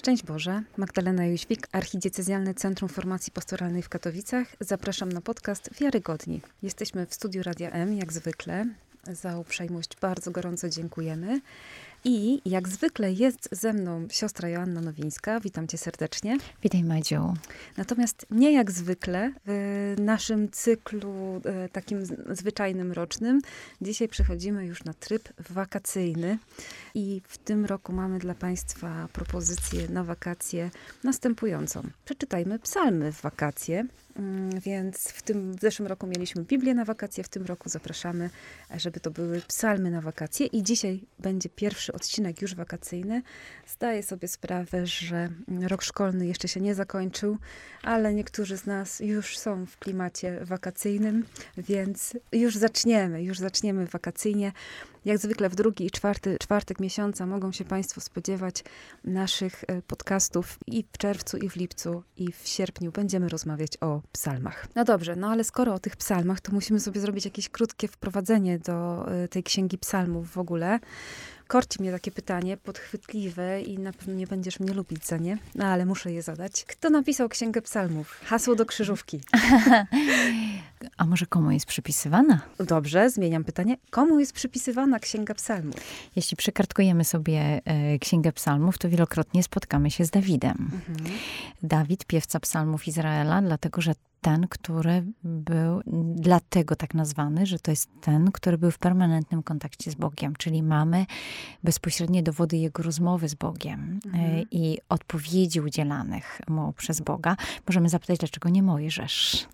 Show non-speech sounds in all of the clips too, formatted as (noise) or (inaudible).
Szczęść Boże, Magdalena Jóźwik, Archidiecezjalne Centrum Formacji Pastoralnej w Katowicach. Zapraszam na podcast Wiarygodni. Jesteśmy w studiu Radia M, jak zwykle. Za uprzejmość bardzo gorąco dziękujemy. I jak zwykle jest ze mną siostra Joanna Nowińska. Witam cię serdecznie. Witaj Madziu. Natomiast nie jak zwykle w naszym cyklu e, takim zwyczajnym rocznym. Dzisiaj przechodzimy już na tryb wakacyjny. I w tym roku mamy dla Państwa propozycję na wakacje następującą. Przeczytajmy psalmy w wakacje. Mm, więc w tym w zeszłym roku mieliśmy Biblię na wakacje, w tym roku zapraszamy, żeby to były psalmy na wakacje. I dzisiaj będzie pierwszy odcinek już wakacyjny. Zdaję sobie sprawę, że rok szkolny jeszcze się nie zakończył, ale niektórzy z nas już są w klimacie wakacyjnym, więc już zaczniemy, już zaczniemy wakacyjnie. Jak zwykle w drugi i czwarty, czwartek miesiąca mogą się Państwo spodziewać naszych e, podcastów i w czerwcu, i w lipcu, i w sierpniu będziemy rozmawiać o psalmach. No dobrze, no ale skoro o tych psalmach, to musimy sobie zrobić jakieś krótkie wprowadzenie do e, tej księgi psalmów w ogóle korci mnie takie pytanie, podchwytliwe i na pewno nie będziesz mnie lubić za nie, no ale muszę je zadać. Kto napisał Księgę Psalmów? Hasło do krzyżówki. (laughs) A może komu jest przypisywana? Dobrze, zmieniam pytanie. Komu jest przypisywana Księga Psalmów? Jeśli przekartkujemy sobie e, Księgę Psalmów, to wielokrotnie spotkamy się z Dawidem. Mhm. Dawid, piewca psalmów Izraela, dlatego że ten, który był dlatego tak nazwany, że to jest ten, który był w permanentnym kontakcie z Bogiem, czyli mamy bezpośrednie dowody jego rozmowy z Bogiem e, mhm. i odpowiedzi udzielanych mu przez Boga. Możemy zapytać, dlaczego nie Mojżesz?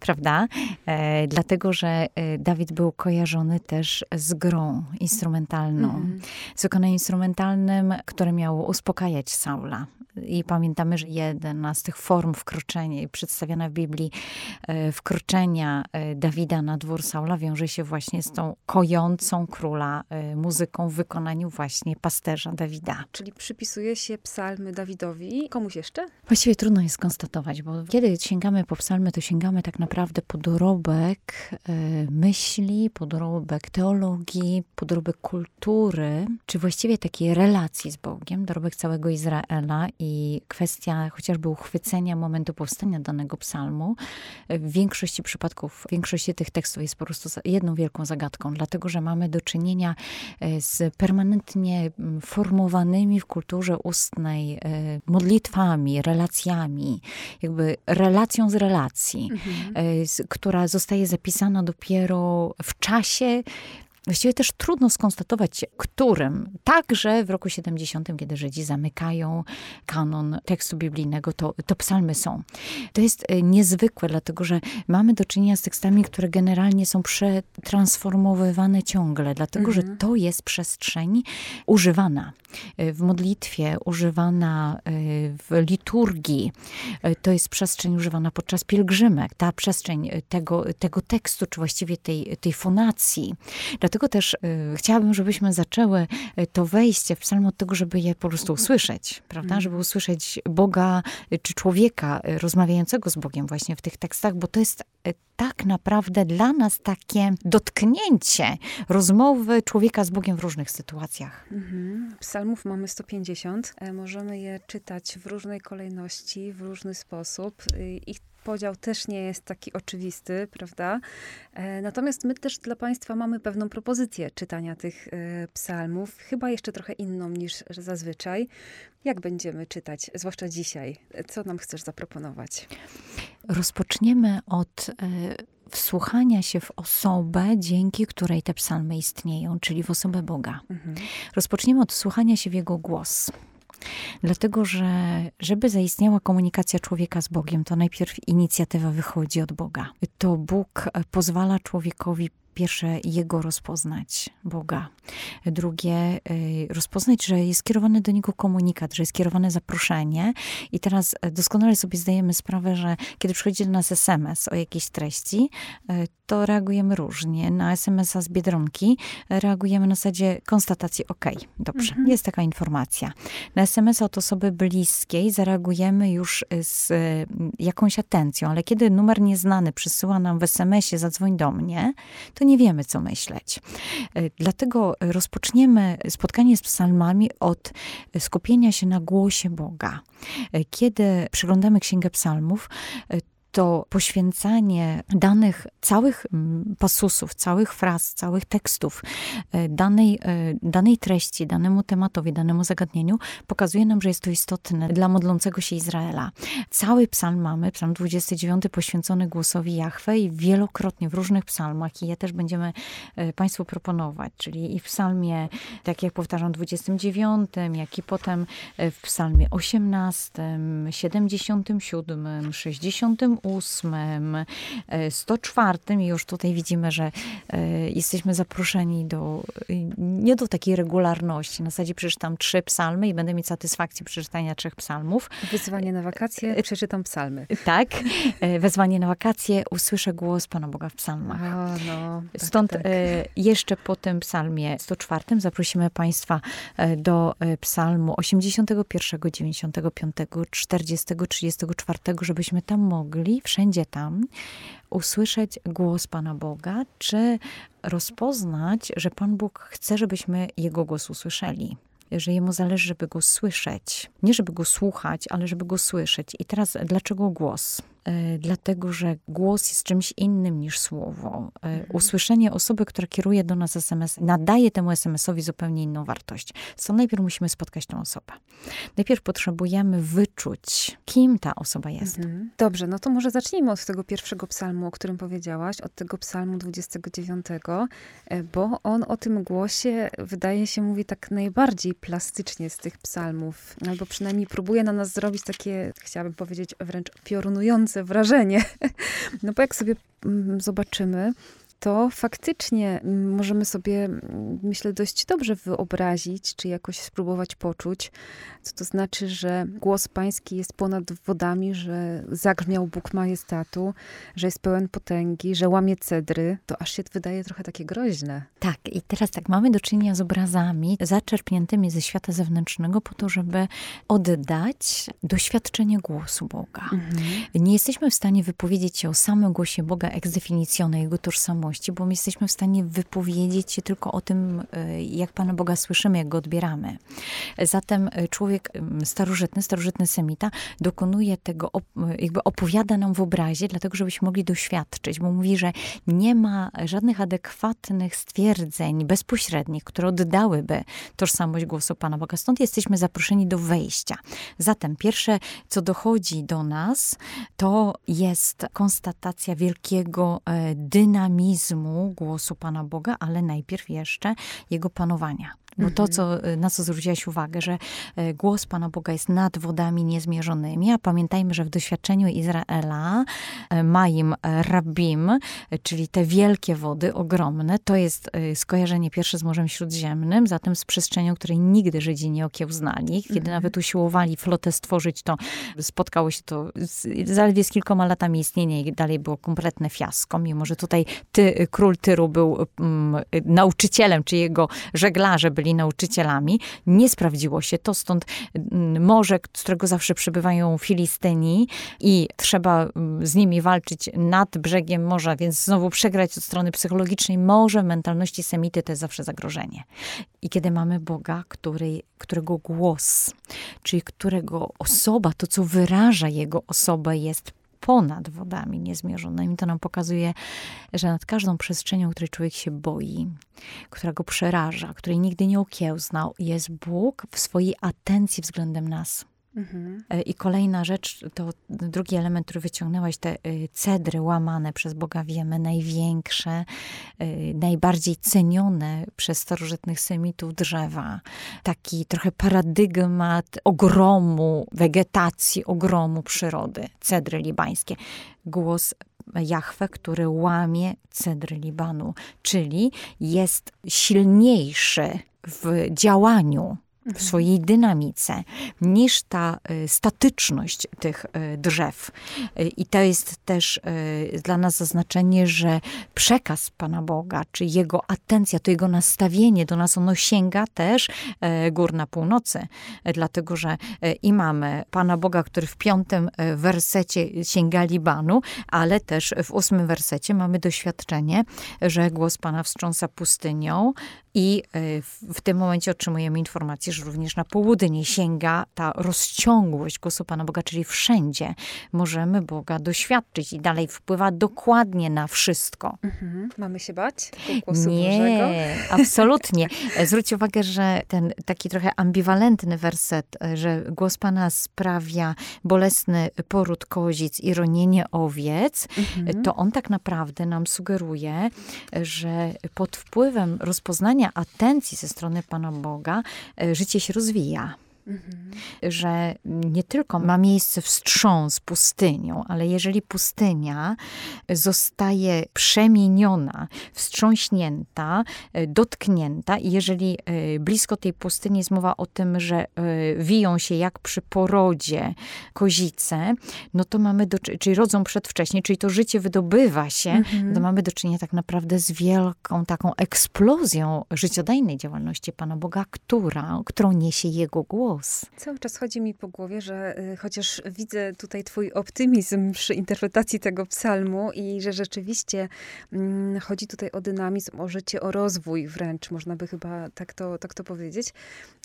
Prawda? E, dlatego, że e, Dawid był kojarzony też z grą instrumentalną, mm. z wykonaniem instrumentalnym, które miało uspokajać Saula. I pamiętamy, że jedna z tych form wkroczenia, przedstawiona w Biblii, e, wkroczenia e, Dawida na dwór Saula wiąże się właśnie z tą kojącą króla muzyką w wykonaniu właśnie pasterza Dawida. Czyli przypisuje się psalmy Dawidowi. Komuś jeszcze? Właściwie trudno jest skonstatować, bo kiedy sięgamy po psalmy, to sięgamy tak naprawdę po dorobek myśli, po dorobek teologii, po dorobek kultury, czy właściwie takiej relacji z Bogiem, dorobek całego Izraela i kwestia chociażby uchwycenia momentu powstania danego psalmu. W większości przypadków, w większości tych tekstów jest po prostu jedną wielką zagadką, dlatego że mamy do czynienia e, z permanentnie formowanymi w kulturze ustnej e, modlitwami, relacjami, jakby relacją z relacji, mhm. E, która zostaje zapisana dopiero w czasie Właściwie też trudno skonstatować, którym. Także w roku 70, kiedy Żydzi zamykają kanon tekstu biblijnego, to, to psalmy są. To jest e, niezwykłe, dlatego że mamy do czynienia z tekstami, które generalnie są przetransformowywane ciągle, dlatego mhm. że to jest przestrzeń używana e, w modlitwie, używana e, w liturgii. To jest przestrzeń używana podczas pielgrzymek. Ta przestrzeń tego, tego tekstu, czy właściwie tej, tej fonacji. Dlatego też y, chciałabym, żebyśmy zaczęły y, to wejście w psalm od tego, żeby je po prostu usłyszeć, prawda? Mhm. Żeby usłyszeć Boga y, czy człowieka rozmawiającego z Bogiem właśnie w tych tekstach, bo to jest tak naprawdę dla nas takie dotknięcie rozmowy człowieka z Bogiem w różnych sytuacjach. Mhm. Psalmów mamy 150. E, możemy je czytać w różnej kolejności, w różny sposób. Ich podział też nie jest taki oczywisty, prawda? E, natomiast my też dla Państwa mamy pewną propozycję czytania tych e, psalmów, chyba jeszcze trochę inną niż zazwyczaj. Jak będziemy czytać, zwłaszcza dzisiaj? Co nam chcesz zaproponować? Rozpoczniemy od e, wsłuchania się w osobę, dzięki której te psalmy istnieją, czyli w osobę Boga. Mhm. Rozpoczniemy od wsłuchania się w Jego głos. Dlatego, że żeby zaistniała komunikacja człowieka z Bogiem, to najpierw inicjatywa wychodzi od Boga. To Bóg pozwala człowiekowi pierwsze jego rozpoznać, Boga. Drugie, y, rozpoznać, że jest skierowany do niego komunikat, że jest skierowane zaproszenie. I teraz doskonale sobie zdajemy sprawę, że kiedy przychodzi do nas SMS o jakiejś treści, y, to reagujemy różnie. Na SMS-a z Biedronki reagujemy na zasadzie konstatacji, ok, dobrze, mhm. jest taka informacja. Na SMS-a od osoby bliskiej zareagujemy już z y, jakąś atencją, ale kiedy numer nieznany przysyła nam w SMS-ie zadzwoń do mnie, to nie wiemy, co myśleć. E, dlatego rozpoczniemy spotkanie z psalmami od skupienia się na głosie Boga. E, kiedy przeglądamy Księgę Psalmów, to poświęcanie danych, całych mm, pasusów, całych fraz, całych tekstów, e, danej, e, danej treści, danemu tematowi, danemu zagadnieniu, pokazuje nam, że jest to istotne dla modlącego się Izraela. Cały psalm mamy, psalm 29 poświęcony głosowi Jahwe i wielokrotnie w różnych psalmach i je też będziemy e, Państwu proponować, czyli i w psalmie, tak jak powtarzam, 29, jak i potem w psalmie 18, 77, 60 108, 104 e, i już tutaj widzimy, że e, jesteśmy zaproszeni do, nie do takiej regularności. Na zasadzie przeczytam trzy psalmy i będę mieć satysfakcję przeczytania trzech psalmów. Wyzwanie na wakacje, e, przeczytam psalmy. Tak. Wezwanie na wakacje, usłyszę głos Pana Boga w psalmach. No, tak, Stąd tak. jeszcze po tym psalmie 104 zaprosimy Państwa do psalmu 81, 95, 40, 34, żebyśmy tam mogli wszędzie tam, usłyszeć głos Pana Boga, czy rozpoznać, że Pan Bóg chce, żebyśmy Jego głos usłyszeli że jemu zależy, żeby go słyszeć. Nie żeby go słuchać, ale żeby go słyszeć. I teraz dlaczego głos? E, dlatego że głos jest czymś innym niż słowo. E, mhm. Usłyszenie osoby, która kieruje do nas SMS, nadaje temu SMS-owi zupełnie inną wartość. Co najpierw musimy spotkać tę osobę. Najpierw potrzebujemy wyczuć, kim ta osoba jest. Mhm. Dobrze, no to może zacznijmy od tego pierwszego psalmu, o którym powiedziałaś, od tego psalmu 29, e, bo on o tym głosie wydaje się mówi tak najbardziej plastycznie z tych psalmów, albo przynajmniej próbuje na nas zrobić takie, chciałabym powiedzieć, wręcz piorunujące wrażenie. (laughs) No bo jak sobie mm, zobaczymy, to faktycznie możemy sobie, myślę, dość dobrze wyobrazić, czy jakoś spróbować poczuć, co to znaczy, że głos pański jest ponad wodami, że zagrzmiał Bóg majestatu, że jest pełen potęgi, że łamie cedry. To aż się wydaje trochę takie groźne. Tak, i teraz tak, mamy do czynienia z obrazami zaczerpniętymi ze świata zewnętrznego po to, żeby oddać doświadczenie głosu Boga. Mhm. Nie jesteśmy w stanie wypowiedzieć się o samym głosie Boga ex definitione, jego tożsamości, bo my jesteśmy w stanie wypowiedzieć się tylko o tym, e, jak Pana Boga słyszymy, jak Go odbieramy. Zatem e, człowiek starożytny, starożytny semita dokonuje tego, jakby opowiada nam w obrazie, dlatego żebyśmy mogli doświadczyć, bo mówi, że nie ma żadnych adekwatnych stwierdzeń bezpośrednich, które oddałyby tożsamość głosu Pana Boga. Stąd jesteśmy zaproszeni do wejścia. Zatem pierwsze, co dochodzi do nas, to jest konstatacja wielkiego e, dynamizmu, mechanizmu głosu Pana Boga, ale najpierw jeszcze jego panowania. Bo to, mhm. co, y, na co zwróciłaś uwagę, że y, głos Pana Boga jest nad wodami niezmierzonymi, a pamiętajmy, że w doświadczeniu Izraela y, Maim Rabbim, czyli te wielkie wody, ogromne, to jest skojarzenie pierwsze z Morzem Śródziemnym, zatem z przestrzenią, której nigdy Żydzi nie okiełznali. Kiedy mhm. nawet usiłowali flotę stworzyć, to spotkało się to z, zaledwie z kilkoma latami istnienia i dalej było kompletne fiasko, mimo że tutaj ty, król Tyru był um, nauczycielem, czy jego żeglarze byli nauczycielami. Nie sprawdziło się to, stąd mm, morze, z którego zawsze przybywają Filistyni i trzeba mm, z nimi walczyć nad brzegiem morza, więc znowu przegrać od strony psychologicznej morze mentalności semity to jest zawsze zagrożenie. I kiedy mamy Boga, który, którego głos, czyli którego osoba, to co wyraża jego osobę jest ponad wodami niezmierzonymi. To nam pokazuje, że nad każdą przestrzenią, której człowiek się boi, która go przeraża, której nigdy nie okiełznał, jest Bóg w swojej atencji względem nas. Mhm. E, I kolejna rzecz, to drugi element, który wyciągnęłaś, te y, cedry łamane przez Boga wiemy, największe, y, najbardziej cenione przez starożytnych semitów drzewa. Taki trochę paradygmat ogromu wegetacji, ogromu przyrody, cedry libańskie. Głos Jahwe, który łamie cedry Libanu, czyli jest silniejszy w działaniu w swojej dynamice niż ta y, statyczność tych y, drzew. Y, I to jest też dla nas zaznaczenie, że przekaz Pana Boga, czy Jego atencja, to Jego nastawienie do nas, ono sięga też gór na północy. Dlatego, że i mamy Pana Boga, który w piątym wersecie sięga Libanu, ale też w ósmym wersecie mamy doświadczenie, że głos Pana wstrząsa pustynią, i e, w tym momencie otrzymujemy informację, że również na południe sięga ta rozciągłość głosu Pana Boga, czyli wszędzie możemy Boga doświadczyć i dalej wpływa dokładnie na wszystko. Mhm. Mamy się bać głosu Nie, Bożego? (laughs) absolutnie. Zwróć uwagę, że ten taki trochę ambiwalentny werset, e, że głos Pana sprawia bolesny poród kozic i ronienie owiec, mhm. to on tak naprawdę nam sugeruje, że pod wpływem rozpoznania atencji ze strony Pana Boga e, życie się rozwija. Mhm. Że nie tylko ma miejsce wstrząs pustynią, ale jeżeli pustynia zostaje przemieniona, wstrząśnięta, e, dotknięta i jeżeli e, blisko tej pustyni jest mowa o tym, że e, wiją się jak przy porodzie kozice, no to mamy, do, czyli rodzą przedwcześnie, czyli to życie wydobywa się, mhm. to mamy do czynienia tak naprawdę z wielką taką eksplozją życiodajnej działalności Pana Boga, która, którą niesie Jego głos głos. Cały czas chodzi mi po głowie, że y, chociaż widzę tutaj twój optymizm przy interpretacji tego psalmu i że rzeczywiście mm, chodzi tutaj o dynamizm, o życie, o rozwój wręcz, można by chyba tak to, tak to powiedzieć,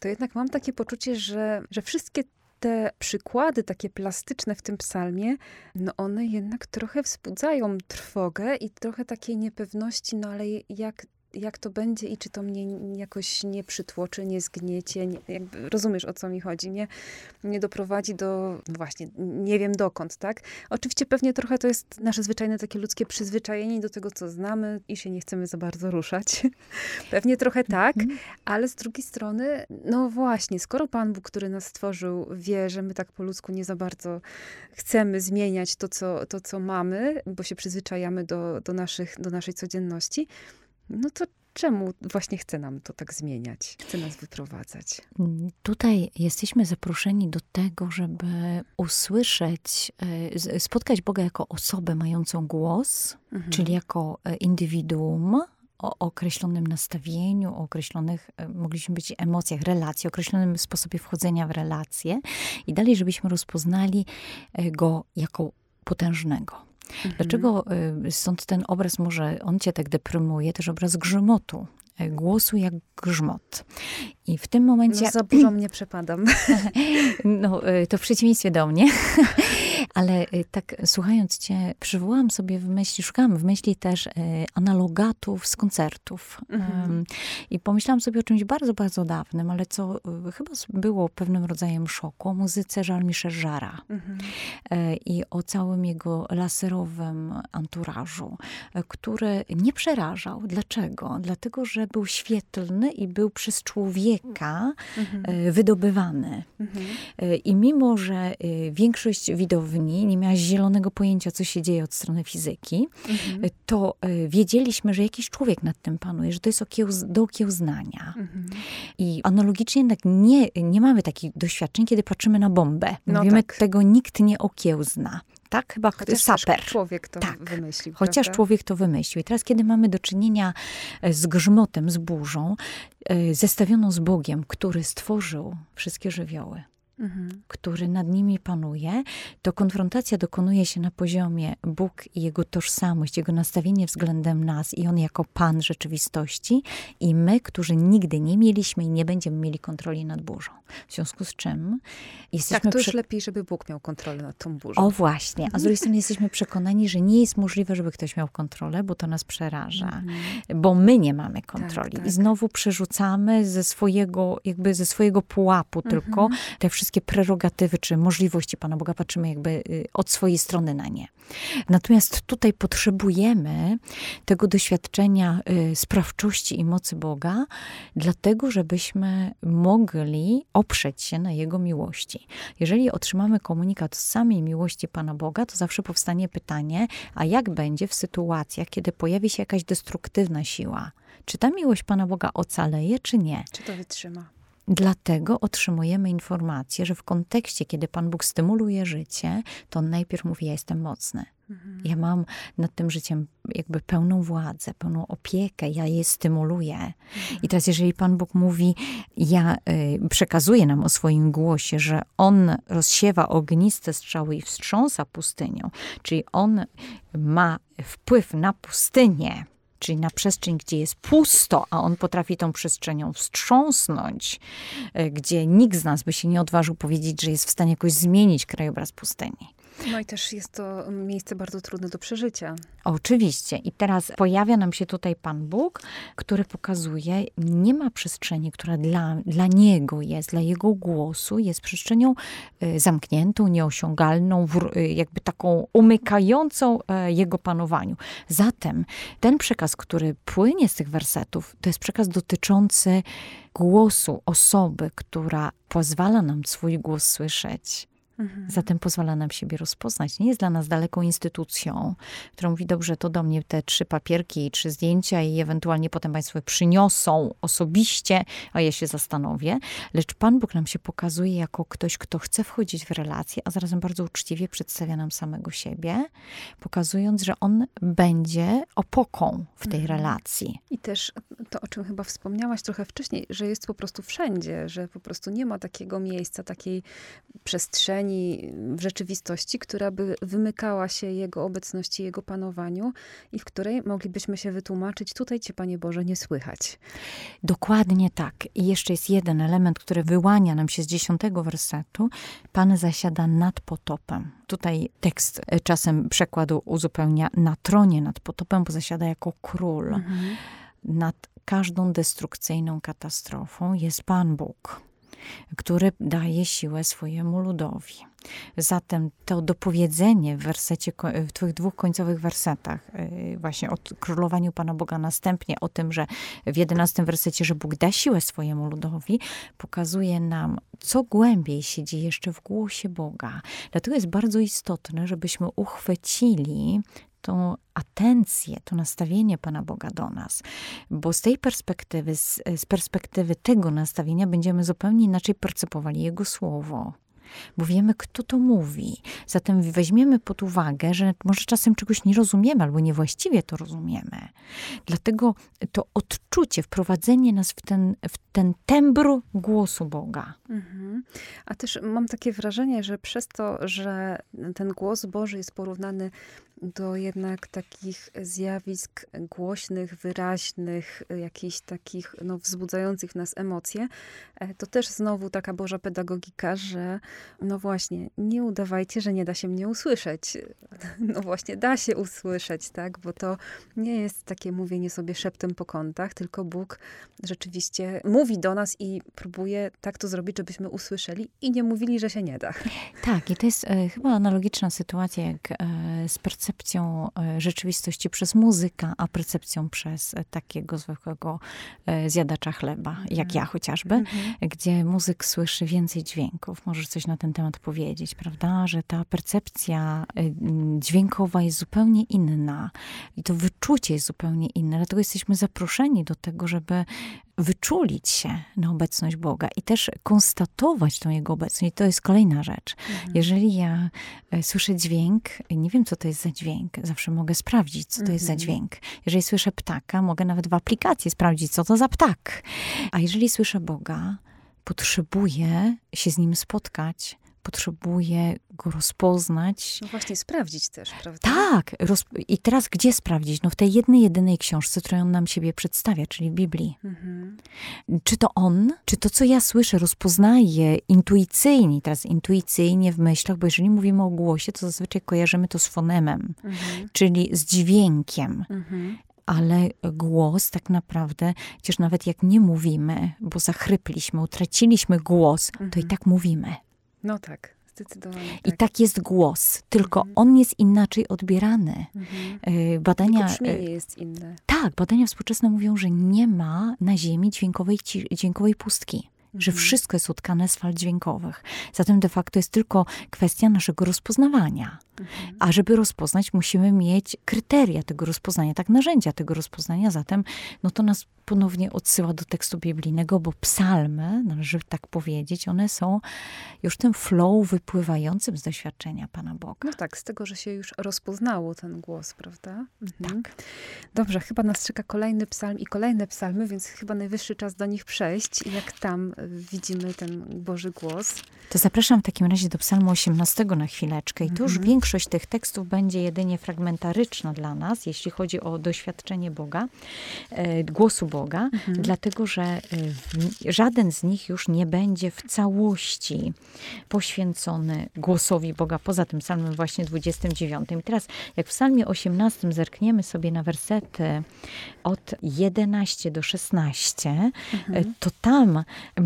to jednak mam takie poczucie, że, że wszystkie te przykłady takie plastyczne w tym psalmie, no one jednak trochę wzbudzają trwogę i trochę takiej niepewności, no ale jak jak to będzie i czy to mnie jakoś nie przytłoczy, nie zgniecie, nie, jakby rozumiesz o co mi chodzi, nie, nie doprowadzi do, no właśnie, nie wiem dokąd, tak? Oczywiście pewnie trochę to jest nasze zwyczajne takie ludzkie przyzwyczajenie do tego, co znamy i się nie chcemy za bardzo ruszać. (laughs) pewnie trochę tak, mhm. ale z drugiej strony, no właśnie, skoro Pan Bóg, który nas stworzył, wie, że my tak po ludzku nie za bardzo chcemy zmieniać to, co, to, co mamy, bo się przyzwyczajamy do, do, naszych, do naszej codzienności, no to czemu właśnie chce nam to tak zmieniać, chce nas wyprowadzać? Tutaj jesteśmy zaproszeni do tego, żeby usłyszeć, e, spotkać Boga jako osobę mającą głos, mhm. czyli jako e, indywiduum, o określonym nastawieniu, o określonych, e, mogliśmy być emocjach, relacji, określonym sposobie wchodzenia w relacje i dalej, żebyśmy rozpoznali go jako potężnego. Mhm. Dlaczego y, stąd ten obraz może, on cię tak deprymuje, też obraz grzmotu, e, głosu jak grzmot. I w tym momencie... No za burzą nie przepadam. (laughs) no, y, to w przeciwieństwie do mnie. (laughs) Ale y, tak słuchając cię, przywołałam sobie w myśli, szukałam w myśli też analogatów z koncertów. Mhm. I pomyślałam sobie o czymś bardzo, bardzo dawnym, ale co chyba było pewnym rodzajem szoku, o muzyce Jean-Michel Jarra. Mhm. I o całym jego laserowym anturażu, który nie przerażał. Dlaczego? Dlatego, że był świetlny i był przez człowieka mhm. wydobywany. Mhm. I mimo, że większość widowni nie miała zielonego pojęcia, co się dzieje od strony fizyki, mhm. to wiedzieliśmy, że jakiś człowiek nad tym panuje, że to jest okiełz, do okiełznania. Mhm. I analogicznie jednak nie, nie mamy takich doświadczeń, kiedy patrzymy na bombę. No Mówimy, tak. tego nikt nie okiełzna tak? Chyba Chociaż saper. człowiek to tak. wymyślił. Chociaż prawda? człowiek to wymyślił. I teraz, kiedy mamy do czynienia e, z grzmotem, z burzą, e, zestawioną z Bogiem, który stworzył wszystkie żywioły, mhm. który nad nimi panuje, to konfrontacja dokonuje się na poziomie Bóg i jego tożsamość, jego nastawienie względem nas i on jako Pan rzeczywistości i my, którzy nigdy nie mieliśmy i nie będziemy mieli kontroli nad burzą. W związku z czym jesteśmy... Tak, to już lepiej, żeby Bóg miał kontrolę nad tą burzą. O właśnie, a z drugiej strony jesteśmy przekonani, że nie jest możliwe, żeby ktoś miał kontrolę, bo to nas przeraża, mhm. bo my nie mamy kontroli. Tak, tak. I znowu przerzucamy ze swojego, jakby ze swojego pułapu mhm. tylko te wszystkie wszystkie prerogatywy czy możliwości Pana Boga, patrzymy jakby y, od swojej strony na nie. Natomiast tutaj potrzebujemy tego doświadczenia y, sprawczości i mocy Boga, dlatego żebyśmy mogli oprzeć się na Jego miłości. Jeżeli otrzymamy komunikat z samej miłości Pana Boga, to zawsze powstanie pytanie, a jak będzie w sytuacjach, kiedy pojawi się jakaś destruktywna siła? Czy ta miłość Pana Boga ocaleje, czy nie? Czy to wytrzyma? Dlatego otrzymujemy informację, że w kontekście, kiedy Pan Bóg stymuluje życie, to on najpierw mówi: Ja jestem mocny. Mhm. Ja mam nad tym życiem jakby pełną władzę, pełną opiekę, ja je stymuluję. Mhm. I teraz, jeżeli Pan Bóg mówi, ja y, przekazuje nam o swoim głosie, że On rozsiewa ogniste strzały i wstrząsa pustynią, czyli On ma wpływ na pustynię, czyli na przestrzeń, gdzie jest pusto, a on potrafi tą przestrzenią wstrząsnąć, y, gdzie nikt z nas by się nie odważył powiedzieć, że jest w stanie jakoś zmienić krajobraz pustyni. No i też jest to miejsce bardzo trudne do przeżycia. Oczywiście. I teraz pojawia nam się tutaj Pan Bóg, który pokazuje, nie ma przestrzeni, która dla, dla Niego jest, dla Jego głosu, jest przestrzenią y, zamkniętą, nieosiągalną, y, jakby taką umykającą e, Jego panowaniu. Zatem ten przekaz, który płynie z tych wersetów, to jest przekaz dotyczący głosu osoby, która pozwala nam swój głos słyszeć Mhm. Zatem pozwala nam siebie rozpoznać. Nie jest dla nas daleką instytucją, która mówi, dobrze, to do mnie te trzy papierki i trzy zdjęcia i ewentualnie potem Państwo przyniosą osobiście, a ja się zastanowię. Lecz Pan Bóg nam się pokazuje jako ktoś, kto chce wchodzić w relacje, a zarazem bardzo uczciwie przedstawia nam samego siebie, pokazując, że On będzie opoką w tej mhm. relacji. I też to, o czym chyba wspomniałaś trochę wcześniej, że jest po prostu wszędzie, że po prostu nie ma takiego miejsca, takiej przestrzeni, przestrzeni w rzeczywistości, która by wymykała się Jego obecności, Jego panowaniu i w której moglibyśmy się wytłumaczyć, tutaj Cię, Panie Boże, nie słychać. Dokładnie tak. I jeszcze jest jeden element, który wyłania nam się z dziesiątego wersetu. Pan zasiada nad potopem. Tutaj tekst e, czasem przekładu uzupełnia na tronie nad potopem, bo zasiada jako król. Mhm. Nad każdą destrukcyjną katastrofą jest Pan Bóg który daje siłę swojemu ludowi. Zatem to dopowiedzenie w wersecie, w tych dwóch końcowych wersetach, y, właśnie o królowaniu Pana Boga, następnie o tym, że w jedenastym wersecie, że Bóg da siłę swojemu ludowi, pokazuje nam, co głębiej siedzi jeszcze w głosie Boga. Dlatego jest bardzo istotne, żebyśmy uchwycili tą atencję, to nastawienie Pana Boga do nas. Bo z tej perspektywy, z, z perspektywy tego nastawienia będziemy zupełnie inaczej percepowali Jego Słowo bo wiemy, kto to mówi. Zatem weźmiemy pod uwagę, że może czasem czegoś nie rozumiemy albo niewłaściwie to rozumiemy. Dlatego to odczucie, wprowadzenie nas w ten, w ten tembr głosu Boga. Mhm. A też mam takie wrażenie, że przez to, że ten głos Boży jest porównany do jednak takich zjawisk głośnych, wyraźnych, jakichś takich no, wzbudzających nas emocje, e, to też znowu taka Boża pedagogika, że no właśnie, nie udawajcie, że nie da się mnie usłyszeć. (laughs) No właśnie, da się usłyszeć, tak? Bo to nie jest takie mówienie sobie szeptem po kątach, tylko Bóg rzeczywiście mówi do nas i próbuje tak to zrobić, żebyśmy usłyszeli i nie mówili, że się nie da. (laughs) Tak, i to jest e, chyba analogiczna sytuacja jak e, z percepcją e, rzeczywistości przez muzyka, a percepcją przez e, takiego zwykłego e, zjadacza chleba, jak mhm. ja chociażby, mhm. gdzie muzyk słyszy więcej dźwięków. Może coś na ten temat powiedzieć, prawda? Że ta percepcja e, dźwiękowa jest zupełnie inna i to wyczucie jest zupełnie inne. Dlatego jesteśmy zaproszeni do tego, żeby wyczulić się na obecność Boga i też konstatować tą Jego obecność. I to jest kolejna rzecz. Mhm. Jeżeli ja e, słyszę dźwięk, nie wiem, co to jest za dźwięk, zawsze mogę sprawdzić, co to mhm. jest za mhm. dźwięk. Jeżeli słyszę ptaka, mogę nawet w aplikacji sprawdzić, co to za ptak. A jeżeli słyszę Boga, potrzebuję się z Nim spotkać, potrzebuję go rozpoznać. No właśnie, sprawdzić też, prawda? Tak. I teraz gdzie sprawdzić? No w tej jednej, jedynej książce, którą on nam siebie przedstawia, czyli w Biblii. Mhm. Czy to on, czy to, co ja słyszę, rozpoznaję intuicyjnie, teraz intuicyjnie w myślach, bo jeżeli mówimy o głosie, to zazwyczaj kojarzymy to z fonemem, mhm. czyli z dźwiękiem. Mhm ale głos tak naprawdę, chociaż nawet jak nie mówimy, bo zachrypliśmy, utraciliśmy głos, to i mhm. tak mówimy. No tak. Zdecydowanie. Tak. I tak jest głos, tylko mhm. on jest inaczej odbierany. Mhm. E, badania. Brzmienie jest inne. Tak, badania współczesne mówią, że nie ma na Ziemi dźwiękowej, dźwiękowej pustki. Że wszystko jest utkane z fal dźwiękowych. Zatem de facto jest tylko kwestia naszego rozpoznawania. Mhm. A żeby rozpoznać, musimy mieć kryteria tego rozpoznania, tak narzędzia tego rozpoznania. Zatem no to nas ponownie odsyła do tekstu biblijnego, bo psalmy, należy tak powiedzieć, one są już tym flow wypływającym z doświadczenia Pana Boga. No tak, z tego, że się już rozpoznało ten głos, prawda? Mhm. Tak. Dobrze, chyba nas czeka kolejny psalm i kolejne psalmy, więc chyba najwyższy czas do nich przejść. Jak tam widzimy ten Boży głos. To zapraszam w takim razie do psalmu 18 na chwileczkę. I tu już mhm. większość tych tekstów będzie jedynie fragmentaryczna dla nas, jeśli chodzi o doświadczenie Boga, e, głosu Boga, mhm. dlatego że e, żaden z nich już nie będzie w całości poświęcony głosowi Boga, poza tym psalmem właśnie 29. I teraz, jak w psalmie 18 zerkniemy sobie na wersety od 11 do 16, e, mhm. to tam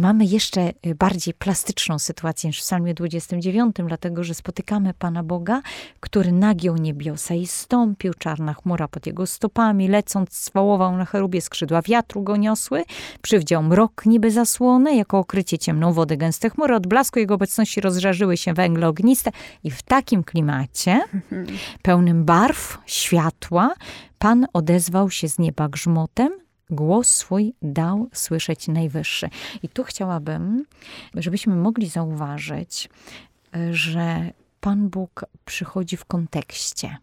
mamy jeszcze bardziej plastyczną sytuację niż w psalmie 29, dlatego że spotykamy Pana Boga, który nagiął niebiosa i stąpił, czarna chmura pod jego stopami, lecąc swałował na cherubie, skrzydła wiatru go niosły, przywdział mrok niby zasłony, jako okrycie ciemną wodę gęste chmury, od blasku jego obecności rozżarzyły się węgle ogniste i w takim klimacie, pełnym barw, światła, Pan odezwał się z nieba grzmotem, głos swój dał słyszeć najwyższy. I tu chciałabym, żebyśmy mogli zauważyć, że Pan Bóg przychodzi w kontekście.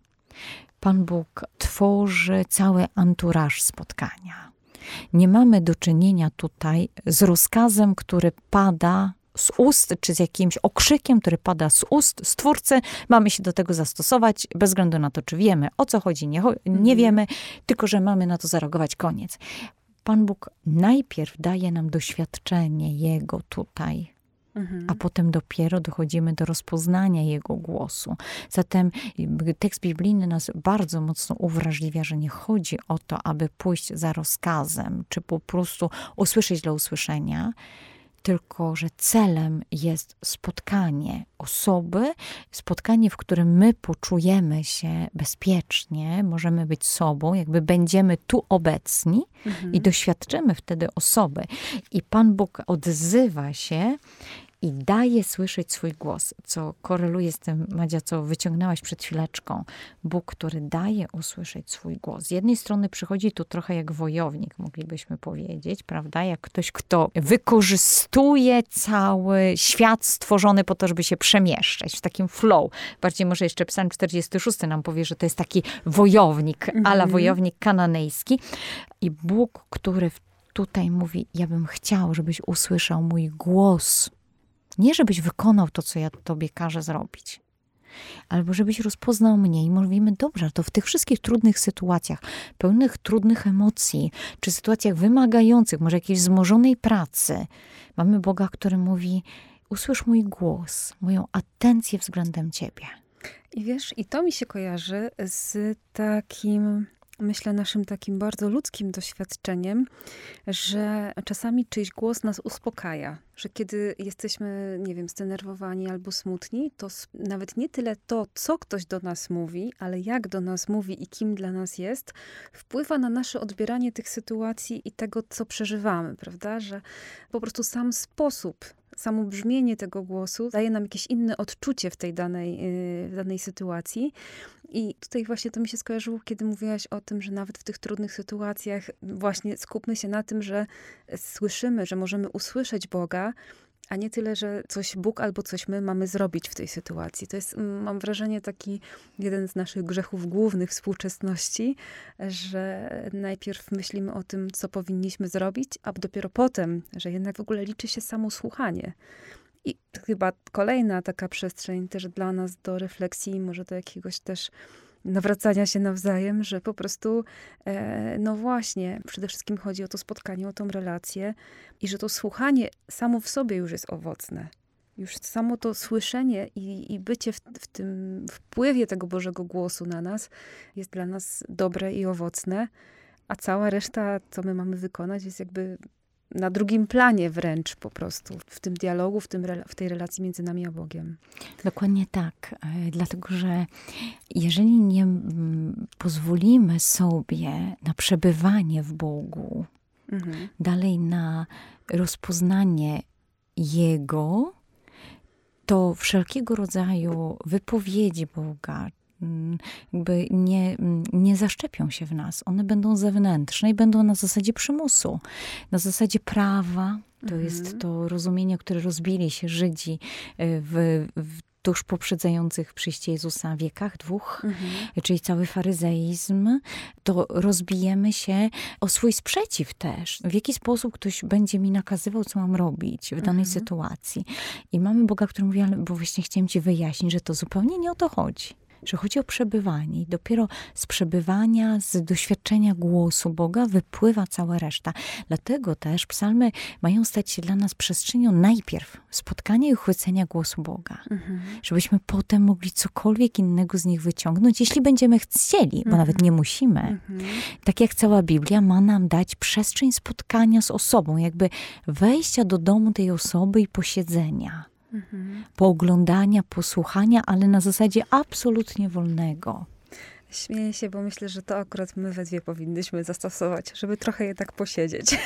Pan Bóg tworzy cały anturaż spotkania. Nie mamy do czynienia tutaj z rozkazem, który pada z ust, czy z jakimś okrzykiem, który pada z ust stwórcy. Mamy się do tego zastosować, bez względu na to, czy wiemy, o co chodzi, nie, nie mhm. wiemy, tylko że mamy na to zareagować, koniec. Pan Bóg najpierw daje nam doświadczenie Jego tutaj, Mhm. a potem dopiero dochodzimy do rozpoznania jego głosu. Zatem tekst biblijny nas bardzo mocno uwrażliwia, że nie chodzi o to, aby pójść za rozkazem, czy po prostu usłyszeć dla usłyszenia, tylko że celem jest spotkanie osoby, spotkanie, w którym my poczujemy się bezpiecznie, możemy być sobą, jakby będziemy tu obecni mhm. i doświadczymy wtedy osoby. I Pan Bóg odzywa się i daje słyszeć swój głos, co koreluje z tym, Madzia, co wyciągnęłaś przed chwileczką. Bóg, który daje usłyszeć swój głos. Z jednej strony przychodzi tu trochę jak wojownik, moglibyśmy powiedzieć, prawda? Jak ktoś, kto wykorzystuje cały świat stworzony po to, żeby się przemieszczać w takim flow. Bardziej może jeszcze Psalm 46 nam powie, że to jest taki wojownik, -hmm. ala wojownik kananejski. I Bóg, który tutaj mówi, ja bym chciał, żebyś usłyszał mój głos nie, żebyś wykonał to, co ja tobie każę zrobić, albo żebyś rozpoznał mnie i mówimy, dobrze, to w tych wszystkich trudnych sytuacjach, pełnych trudnych emocji, czy sytuacjach wymagających, może jakiejś wzmożonej pracy, mamy Boga, który mówi, usłysz mój głos, moją atencję względem ciebie. I wiesz, i to mi się kojarzy z takim myślę, naszym takim bardzo ludzkim doświadczeniem, że czasami czyjś głos nas uspokaja. Że kiedy jesteśmy, nie wiem, zdenerwowani albo smutni, to nawet nie tyle to, co ktoś do nas mówi, ale jak do nas mówi i kim dla nas jest, wpływa na nasze odbieranie tych sytuacji i tego, co przeżywamy, prawda? Że po prostu sam sposób samo brzmienie tego głosu daje nam jakieś inne odczucie w tej danej, y, w danej sytuacji. I tutaj właśnie to mi się skojarzyło, kiedy mówiłaś o tym, że nawet w tych trudnych sytuacjach właśnie skupmy się na tym, że słyszymy, że możemy usłyszeć Boga, a nie tyle, że coś Bóg albo coś my mamy zrobić w tej sytuacji. To jest, mam wrażenie, taki jeden z naszych grzechów głównych współczesności, że najpierw myślimy o tym, co powinniśmy zrobić, a dopiero potem, że jednak w ogóle liczy się samo słuchanie. I chyba kolejna taka przestrzeń też dla nas do refleksji, może do jakiegoś też nawracania się nawzajem, że po prostu, e, no właśnie, przede wszystkim chodzi o to spotkanie, o tą relację i że to słuchanie samo w sobie już jest owocne. Już samo to słyszenie i, i bycie w, w tym wpływie tego Bożego głosu na nas jest dla nas dobre i owocne, a cała reszta, co my mamy wykonać, jest jakby na drugim planie wręcz po prostu w tym dialogu, w, tym, w tej relacji między nami a Bogiem. Dokładnie tak, e, dlatego że jeżeli nie pozwolimy sobie na przebywanie w Bogu, mhm. dalej na rozpoznanie Jego, to wszelkiego rodzaju wypowiedzi Boga, mm, jakby nie, mm, nie zaszczepią się w nas. One będą zewnętrzne i będą na zasadzie przymusu, na zasadzie prawa. To mhm. jest to rozumienie, które rozbili się Żydzi y, w, w tuż poprzedzających przyjście Jezusa wiekach dwóch, mhm. czyli cały faryzeizm, to rozbijemy się o swój sprzeciw też. W jaki sposób ktoś będzie mi nakazywał, co mam robić w danej mhm. sytuacji. I mamy Boga, który mówi, ale bo właśnie chciałem ci wyjaśnić, że to zupełnie nie o to chodzi że chodzi o przebywanie i dopiero z przebywania, z doświadczenia głosu Boga wypływa cała reszta. Dlatego też psalmy mają stać się dla nas przestrzenią najpierw spotkania i uchwycenia głosu Boga. Mhm. Żebyśmy potem mogli cokolwiek innego z nich wyciągnąć, jeśli będziemy chcieli, bo mhm. nawet nie musimy. Mhm. Tak jak cała Biblia ma nam dać przestrzeń spotkania z osobą, jakby wejścia do domu tej osoby i posiedzenia. Pooglądania, posłuchania, ale na zasadzie absolutnie wolnego. Śmieję się, bo myślę, że to akurat my we dwie powinnyśmy zastosować, żeby trochę jednak posiedzieć.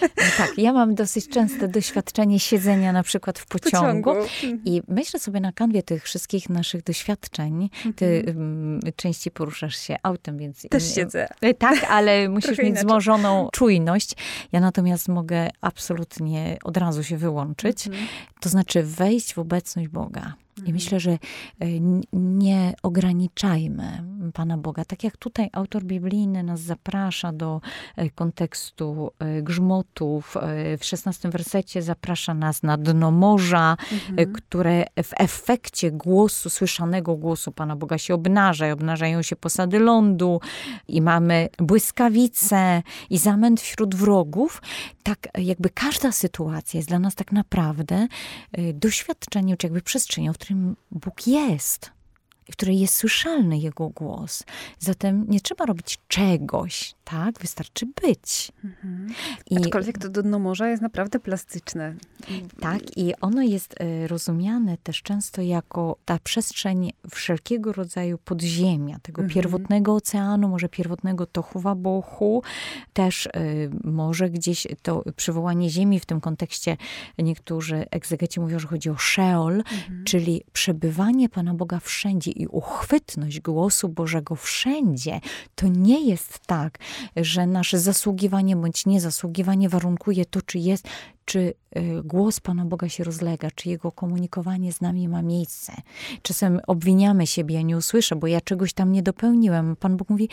No tak, ja mam dosyć częste doświadczenie siedzenia na przykład w pociągu, pociągu. i myślę sobie na kanwie tych wszystkich naszych doświadczeń. Ty um, częściej poruszasz się autem, więc... Też siedzę. E, tak, ale (laughs) musisz mieć wzmożoną czujność. Ja natomiast mogę absolutnie od razu się wyłączyć. Mhm. To znaczy wejść w obecność Boga. I mhm. myślę, że e, nie ograniczajmy Pana Boga. Tak jak tutaj autor biblijny nas zaprasza do e, kontekstu e, grzmotów, w szesnastym wersecie zaprasza nas na dno morza, mhm. które w efekcie głosu, słyszanego głosu Pana Boga się obnaża. I obnażają się posady lądu i mamy błyskawice i zamęt wśród wrogów. Tak jakby każda sytuacja jest dla nas tak naprawdę doświadczeniem, czy jakby przestrzenią, w którym Bóg jest w której jest słyszalny Jego głos. Zatem nie trzeba robić czegoś, tak? Wystarczy być. Mhm. I, Aczkolwiek to dno morza jest naprawdę plastyczne. Tak, i ono jest e, rozumiane też często jako ta przestrzeń wszelkiego rodzaju podziemia, tego mhm. pierwotnego oceanu, może pierwotnego tochuwa bochu, też y, może gdzieś to przywołanie ziemi w tym kontekście niektórzy egzegeci mówią, że chodzi o Sheol, mhm. czyli przebywanie Pana Boga wszędzie i uchwytność głosu Bożego wszędzie. To nie jest tak, że nasze zasługiwanie bądź niezasługiwanie warunkuje to, czy jest, czy y, głos Pana Boga się rozlega, czy jego komunikowanie z nami ma miejsce. Czasem obwiniamy siebie, ja nie usłyszę, bo ja czegoś tam nie dopełniłem. Pan Bóg mówi,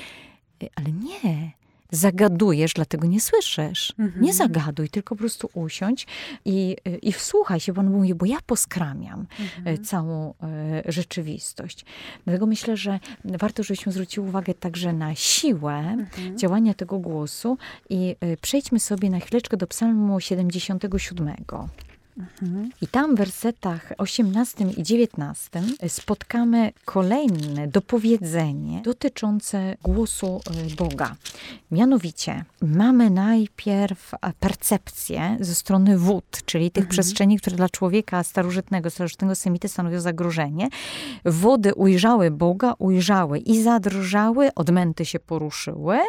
y, ale nie, zagadujesz, dlatego nie słyszysz. Mhm. Nie zagaduj, tylko po prostu usiądź i, i wsłuchaj się. Pan mówi, bo ja poskramiam mhm. całą e, rzeczywistość. Dlatego myślę, że warto, żebyśmy zwrócili uwagę także na siłę mhm. działania tego głosu i e, przejdźmy sobie na chwileczkę do psalmu 77. I tam w wersetach 18 i 19 spotkamy kolejne dopowiedzenie dotyczące głosu e, Boga. Mianowicie mamy najpierw percepcję ze strony wód, czyli tych mhm. przestrzeni, które dla człowieka starożytnego, starożytnego semity stanowią zagrożenie. Wody ujrzały Boga, ujrzały i zadrżały, odmęty się poruszyły.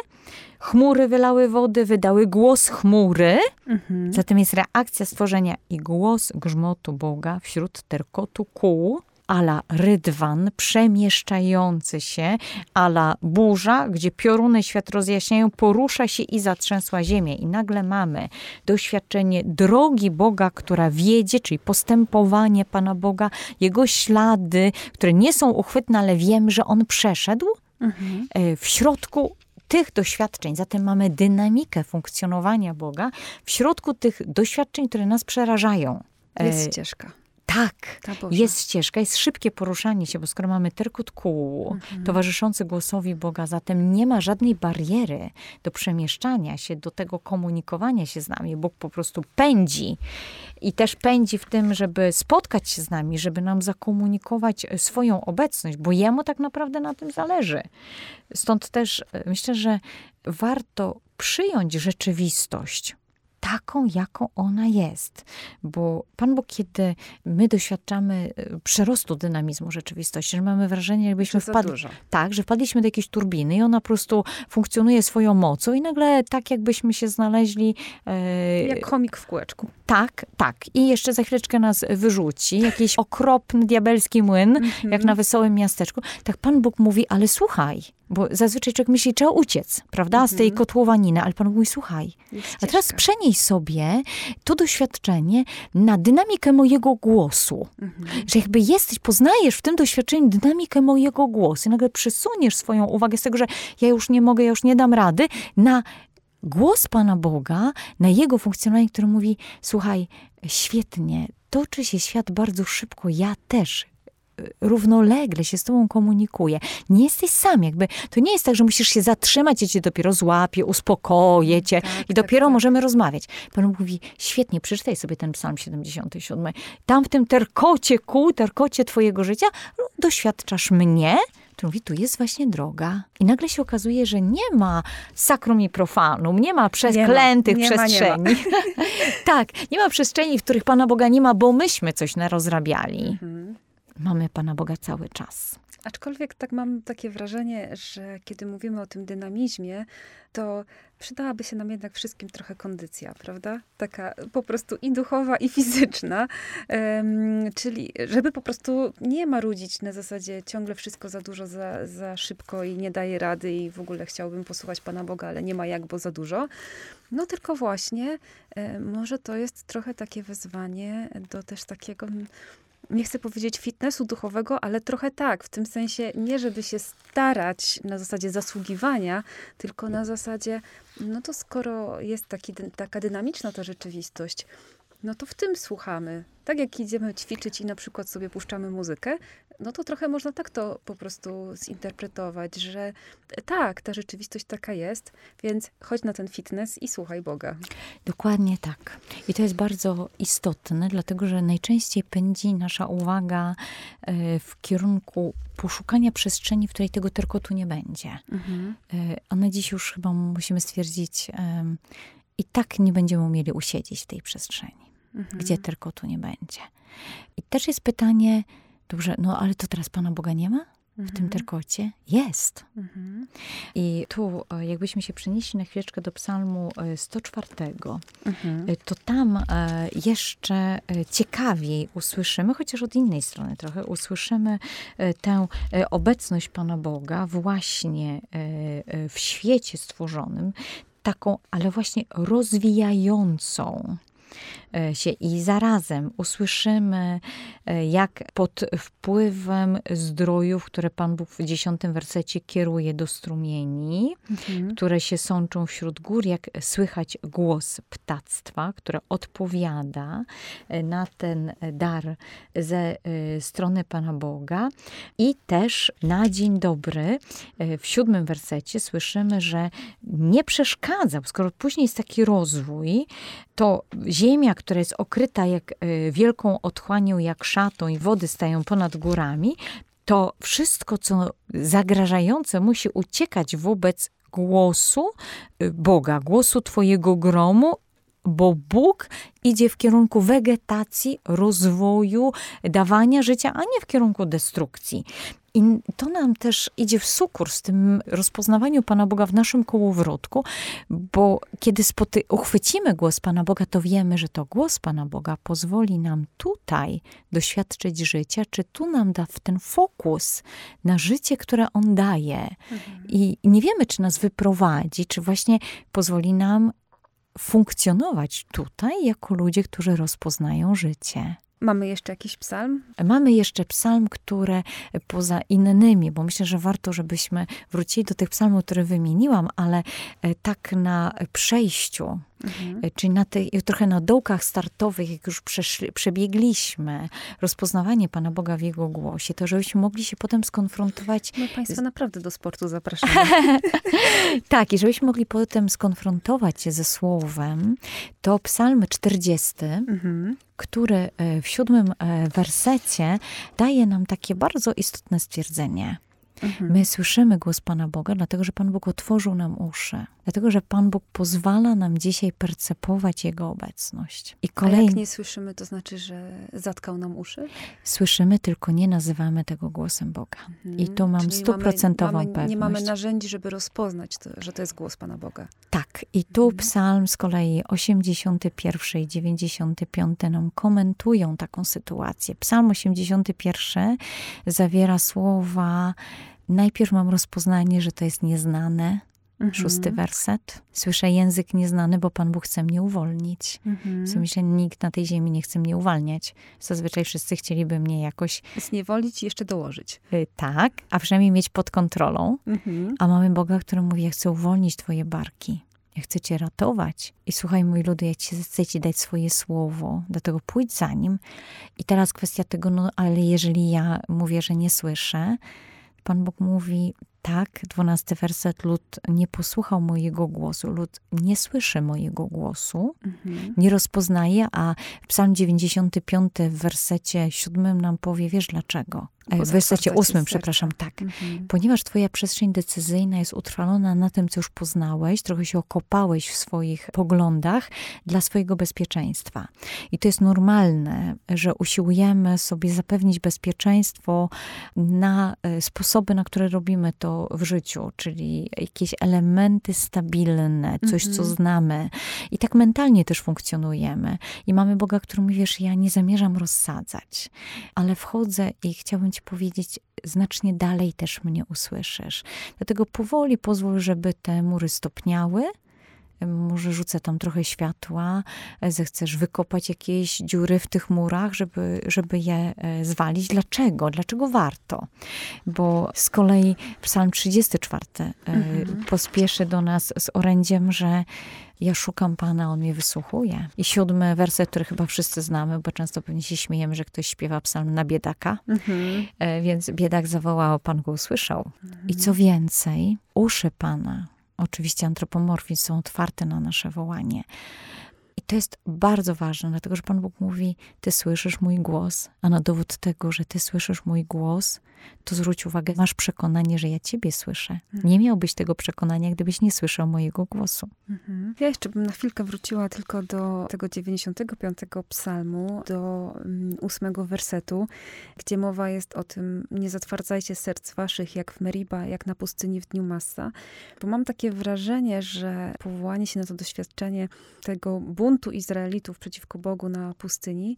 Chmury wylały wody, wydały głos chmury. Mhm. Zatem jest reakcja stworzenia i głos grzmotu Boga wśród terkotu kół ala rydwan przemieszczający się, ala burza, gdzie pioruny świat rozjaśniają, porusza się i zatrzęsła ziemię. I nagle mamy doświadczenie drogi Boga, która wiedzie, czyli postępowanie Pana Boga, Jego ślady, które nie są uchwytne, ale wiem, że On przeszedł. Mhm. E, w środku tych doświadczeń, zatem mamy dynamikę funkcjonowania Boga w środku tych doświadczeń, które nas przerażają. Jest e, ścieżka. Tak, jest ścieżka, jest szybkie poruszanie się, bo skoro mamy terkut kół mhm. towarzyszący głosowi Boga, zatem nie ma żadnej bariery do przemieszczania się, do tego komunikowania się z nami. Bóg po prostu pędzi i też pędzi w tym, żeby spotkać się z nami, żeby nam zakomunikować swoją obecność, bo jemu tak naprawdę na tym zależy. Stąd też e, myślę, że warto przyjąć rzeczywistość taką, jaką ona jest. Bo Pan Bóg, kiedy my doświadczamy e, przerostu dynamizmu rzeczywistości, że mamy wrażenie, jakbyśmy wpadli, tak, że wpadliśmy do jakiejś turbiny i ona po prostu funkcjonuje swoją mocą i nagle tak jakbyśmy się znaleźli... E, Jak chomik w kółeczku. Tak, tak. I jeszcze za chwileczkę nas wyrzuci. Jakiś (laughs) okropny, diabelski młyn, Mhm. jak na wesołym miasteczku. Tak Pan Bóg mówi, ale słuchaj. Bo zazwyczaj człowiek myśli, trzeba uciec, prawda, z tej kotłowaniny. Ale Pan Bóg mówi, słuchaj. A teraz przenieś sobie to doświadczenie na dynamikę mojego głosu. Mhm. Że jakby jesteś, poznajesz w tym doświadczeniu dynamikę mojego głosu. I nagle przesuniesz swoją uwagę z tego, że ja już nie mogę, ja już nie dam rady, na głos Pana Boga, na Jego funkcjonowanie, który mówi, słuchaj, świetnie, toczy się świat bardzo szybko, ja też y, równolegle się z tobą komunikuję. Nie jesteś sam, jakby, to nie jest tak, że musisz się zatrzymać, ja cię dopiero złapię, uspokoję cię Tak, i tak, dopiero tak. możemy rozmawiać. Pan mówi, świetnie, przeczytaj sobie ten psalm 77. Tam w tym terkocie kół, terkocie twojego życia doświadczasz mnie, to mówi, tu jest właśnie droga. I nagle się okazuje, że nie ma sakrum i profanum, nie ma przeklętych Nie ma, nie ma, przestrzeni. (laughs) tak, nie ma przestrzeni, w których Pana Boga nie ma, bo myśmy coś narozrabiali. Mhm. Mamy Pana Boga cały czas. Aczkolwiek tak mam takie wrażenie, że kiedy mówimy o tym dynamizmie, to przydałaby się nam jednak wszystkim trochę kondycja, prawda? Taka po prostu i duchowa, i fizyczna. Em, czyli żeby po prostu nie marudzić na zasadzie ciągle wszystko za dużo, za, za szybko i nie daje rady i w ogóle chciałbym posłuchać Pana Boga, ale nie ma jak, bo za dużo. No tylko właśnie e, może to jest trochę takie wezwanie do też takiego nie chcę powiedzieć fitnessu duchowego, ale trochę tak, w tym sensie nie żeby się starać na zasadzie zasługiwania, tylko na zasadzie, no to skoro jest taki, taka dynamiczna ta rzeczywistość, no to w tym słuchamy. Tak jak idziemy ćwiczyć i na przykład sobie puszczamy muzykę, no to trochę można tak to po prostu zinterpretować, że tak, ta rzeczywistość taka jest, więc chodź na ten fitness i słuchaj Boga. Dokładnie tak. I to jest bardzo istotne, dlatego że najczęściej pędzi nasza uwaga e, w kierunku poszukania przestrzeni, w której tego terkotu nie będzie. E, A na dziś już chyba musimy stwierdzić, i tak nie będziemy umieli usiedzieć w tej przestrzeni, Mhm. gdzie terkotu nie będzie. I też jest pytanie, dobrze, no ale to teraz Pana Boga nie ma w tym terkocie? Jest. Mhm. I tu, e, jakbyśmy się przenieśli na chwileczkę do psalmu e, 104, Mhm. e, to tam e, jeszcze e, ciekawiej usłyszymy, chociaż od innej strony trochę, usłyszymy e, tę e, obecność Pana Boga właśnie e, e, w świecie stworzonym, taką, ale właśnie rozwijającą e, się i zarazem usłyszymy, e, jak pod wpływem zdrojów, które Pan Bóg w dziesiątym wersecie kieruje do strumieni, Mhm. które się sączą wśród gór, jak słychać głos ptactwa, które odpowiada e, na ten dar ze e, strony Pana Boga. I też na dzień dobry e, w siódmym wersecie słyszymy, że nie przeszkadzał, skoro później jest taki rozwój, to ziemia, która jest okryta jak e, wielką otchłanią, jak szatą i wody stają ponad górami, to wszystko, co zagrażające, musi uciekać wobec głosu y, Boga, głosu Twojego gromu, bo Bóg idzie w kierunku wegetacji, rozwoju, dawania życia, a nie w kierunku destrukcji. I to nam też idzie w sukurs z tym rozpoznawaniu Pana Boga w naszym kołowrotku, bo kiedy spoty- uchwycimy głos Pana Boga, to wiemy, że to głos Pana Boga pozwoli nam tutaj doświadczyć życia, czy tu nam da w ten fokus na życie, które On daje. I nie wiemy, czy nas wyprowadzi, czy właśnie pozwoli nam funkcjonować tutaj jako ludzie, którzy rozpoznają życie. Mamy jeszcze jakiś psalm? Mamy jeszcze psalm, które poza innymi, bo myślę, że warto, żebyśmy wrócili do tych psalmów, które wymieniłam, ale e, tak na przejściu, e, czyli na tych, trochę na dołkach startowych, jak już przeszli, przebiegliśmy rozpoznawanie Pana Boga w Jego głosie, to żebyśmy mogli się potem skonfrontować My Państwa naprawdę do sportu zapraszamy. (laughs) tak, i żebyśmy mogli potem skonfrontować się ze Słowem, to psalm 40, Mhm. który e, w siódmym e, wersecie daje nam takie bardzo istotne stwierdzenie. Mhm. My słyszymy głos Pana Boga, dlatego że Pan Bóg otworzył nam uszy. Dlatego, że Pan Bóg pozwala nam dzisiaj percepować Jego obecność. I kolejny... A jak nie słyszymy, to znaczy, że zatkał nam uszy? Słyszymy, tylko nie nazywamy tego głosem Boga. Mhm. I tu mam stuprocentową pewność. Nie mamy narzędzi, żeby rozpoznać, to, że to jest głos Pana Boga. Tak. I tu mhm. psalm z kolei 81 i 95 nam komentują taką sytuację. Psalm 81 zawiera słowa Najpierw mam rozpoznanie, że to jest nieznane, Mhm. Szósty werset. Słyszę język nieznany, bo Pan Bóg chce mnie uwolnić. Mhm. Co myślę, nikt na tej ziemi nie chce mnie uwalniać. Zazwyczaj wszyscy chcieliby mnie jakoś... Zniewolić i jeszcze dołożyć. Y, tak, a przynajmniej mieć pod kontrolą. Mhm. A mamy Boga, który mówi, ja chcę uwolnić twoje barki. Ja chcę cię ratować. I słuchaj, mój ludy, ja ci, chcę ci dać swoje słowo, dlatego pójdź za nim. I teraz kwestia tego, no ale jeżeli ja mówię, że nie słyszę, Pan Bóg mówi, tak, dwunasty werset, lud nie posłuchał mojego głosu, lud nie słyszy mojego głosu, mhm. nie rozpoznaje, a Psalm 95 w wersecie siódmym nam powie, wiesz dlaczego? W wersecie ósmym, przepraszam, tak. Mhm. Ponieważ twoja przestrzeń decyzyjna jest utrwalona na tym, co już poznałeś, trochę się okopałeś w swoich poglądach dla swojego bezpieczeństwa. I to jest normalne, że usiłujemy sobie zapewnić bezpieczeństwo na e, sposoby, na które robimy to w życiu, czyli jakieś elementy stabilne, coś, mhm. co znamy. I tak mentalnie też funkcjonujemy. I mamy Boga, który mówi, wiesz, ja nie zamierzam rozsadzać, ale wchodzę i chciałbym ci powiedzieć, znacznie dalej też mnie usłyszysz. Dlatego powoli pozwól, żeby te mury stopniały, może rzucę tam trochę światła, zechcesz wykopać jakieś dziury w tych murach, żeby, żeby je e, zwalić. Dlaczego? Dlaczego warto? Bo z kolei Psalm 34 e, mhm. pospieszy do nas z orędziem, że ja szukam Pana, On mnie wysłuchuje. I siódmy werset, który chyba wszyscy znamy, bo często pewnie się śmiejemy, że ktoś śpiewa psalm na biedaka. Mhm. E, więc biedak zawołał, Pan go usłyszał. Mhm. I co więcej, uszy Pana, oczywiście antropomorfizm, są otwarte na nasze wołanie. I to jest bardzo ważne, dlatego że Pan Bóg mówi: Ty słyszysz mój głos, a na dowód tego, że Ty słyszysz mój głos, to zwróć uwagę, masz przekonanie, że ja ciebie słyszę. Mhm. Nie miałbyś tego przekonania, gdybyś nie słyszał mojego głosu. Mhm. Ja jeszcze bym na chwilkę wróciła tylko do tego 95 psalmu, do mm, ósmego wersetu, gdzie mowa jest o tym, nie zatwardzajcie serc waszych jak w Meriba, jak na pustyni w dniu Massa. Bo mam takie wrażenie, że powołanie się na to doświadczenie tego buntu Izraelitów przeciwko Bogu na pustyni,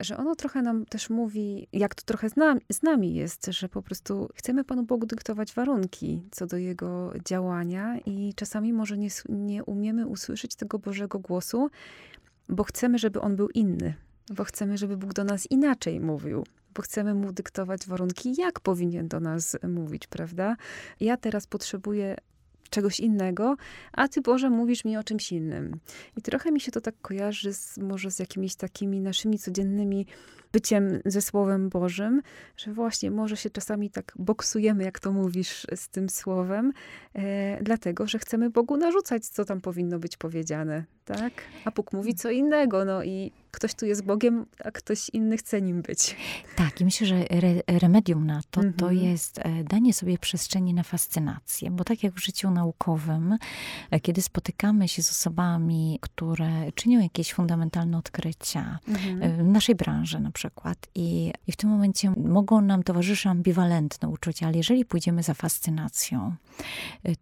że ono trochę nam też mówi, jak to trochę z nami, z nami jest, że po prostu chcemy Panu Bogu dyktować warunki co do Jego działania i czasami może nie, nie umiemy usłyszeć tego Bożego głosu, bo chcemy, żeby On był inny, bo chcemy, żeby Bóg do nas inaczej mówił bo chcemy mu dyktować warunki, jak powinien do nas mówić, prawda? Ja teraz potrzebuję czegoś innego, a ty Boże mówisz mi o czymś innym. I trochę mi się to tak kojarzy z, może z jakimiś takimi naszymi codziennymi byciem ze Słowem Bożym, że właśnie może się czasami tak boksujemy, jak to mówisz, z tym Słowem, e, dlatego, że chcemy Bogu narzucać, co tam powinno być powiedziane, tak? A Bóg mówi co innego, no i ktoś tu jest Bogiem, a ktoś inny chce nim być. Tak, i myślę, że re remedium na to, to mhm. jest e, danie sobie przestrzeni na fascynację, bo tak jak w życiu naukowym, e, kiedy spotykamy się z osobami, które czynią jakieś fundamentalne odkrycia mhm. E, w naszej branży na przykład i, i w tym momencie mogą nam towarzyszyć ambiwalentne uczucia, ale jeżeli pójdziemy za fascynacją,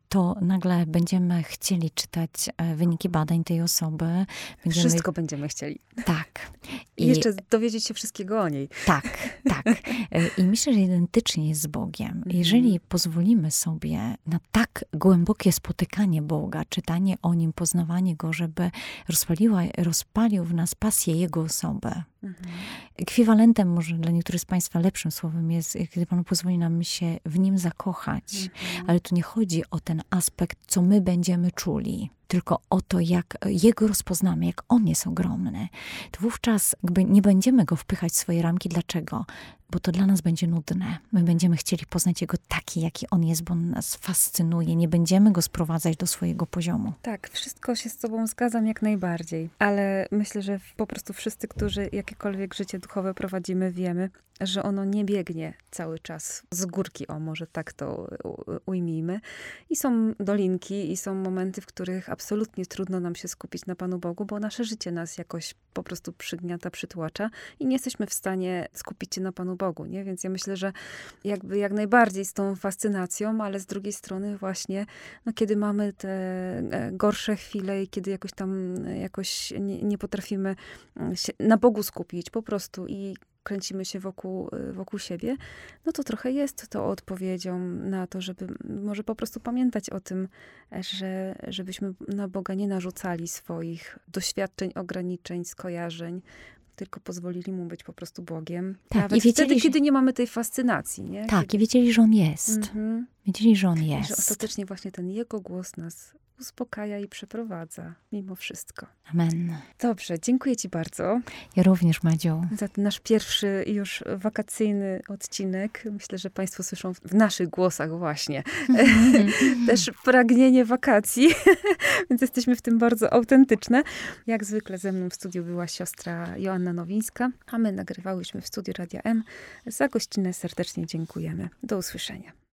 to nagle będziemy chcieli czytać wyniki badań tej osoby. Będziemy... Wszystko będziemy chcieli. Tak, tak. I, I jeszcze dowiedzieć się wszystkiego o niej. Tak, tak. E, I myślę, że identycznie jest z Bogiem. Mhm. Jeżeli pozwolimy sobie na tak głębokie spotykanie Boga, czytanie o Nim, poznawanie Go, żeby rozpaliła, rozpalił w nas pasję Jego osobę, Mhm. Ekwiwalentem, może dla niektórych z Państwa lepszym słowem jest, kiedy Pan pozwoli nam się w nim zakochać. Mhm. Ale tu nie chodzi o ten aspekt, co my będziemy czuli, tylko o to, jak jego rozpoznamy, jak on jest ogromny. To wówczas jakby nie będziemy go wpychać w swoje ramki. Dlaczego? Bo to dla nas będzie nudne. My będziemy chcieli poznać Jego taki, jaki On jest, bo On nas fascynuje. Nie będziemy Go sprowadzać do swojego poziomu. Tak, wszystko się z Tobą zgadzam jak najbardziej. Ale myślę, że po prostu wszyscy, którzy jakiekolwiek życie duchowe prowadzimy, wiemy, że ono nie biegnie cały czas z górki, o może tak to ujmijmy. I są dolinki, i są momenty, w których absolutnie trudno nam się skupić na Panu Bogu, bo nasze życie nas jakoś po prostu przygniata, przytłacza i nie jesteśmy w stanie skupić się na Panu Bogu, nie? Więc ja myślę, że jakby jak najbardziej z tą fascynacją, ale z drugiej strony właśnie, no kiedy mamy te e, gorsze chwile i kiedy jakoś tam e, jakoś nie, nie potrafimy mm, się na Bogu skupić po prostu i kręcimy się wokół, y, wokół siebie, no to trochę jest to odpowiedzią na to, żeby może po prostu pamiętać o tym, że, żebyśmy na Boga nie narzucali swoich doświadczeń, ograniczeń, skojarzeń, tylko pozwolili mu być po prostu Bogiem. Tak, Nawet i wiedzieli, wtedy, że... kiedy nie mamy tej fascynacji. Nie? Tak, kiedy... i wiedzieli, że on jest. Mhm. Wiedzieli, że on jest. Że ostatecznie właśnie ten jego głos nas uspokaja i przeprowadza mimo wszystko. Amen. Dobrze, dziękuję Ci bardzo. Ja również, Madziu. Za ten nasz pierwszy już wakacyjny odcinek. Myślę, że Państwo słyszą w naszych głosach właśnie (laughs) też pragnienie wakacji, (laughs) więc jesteśmy w tym bardzo autentyczne. Jak zwykle ze mną w studiu była siostra Joanna Nowińska, a my nagrywałyśmy w studiu Radia M. Za gościnę serdecznie dziękujemy. Do usłyszenia.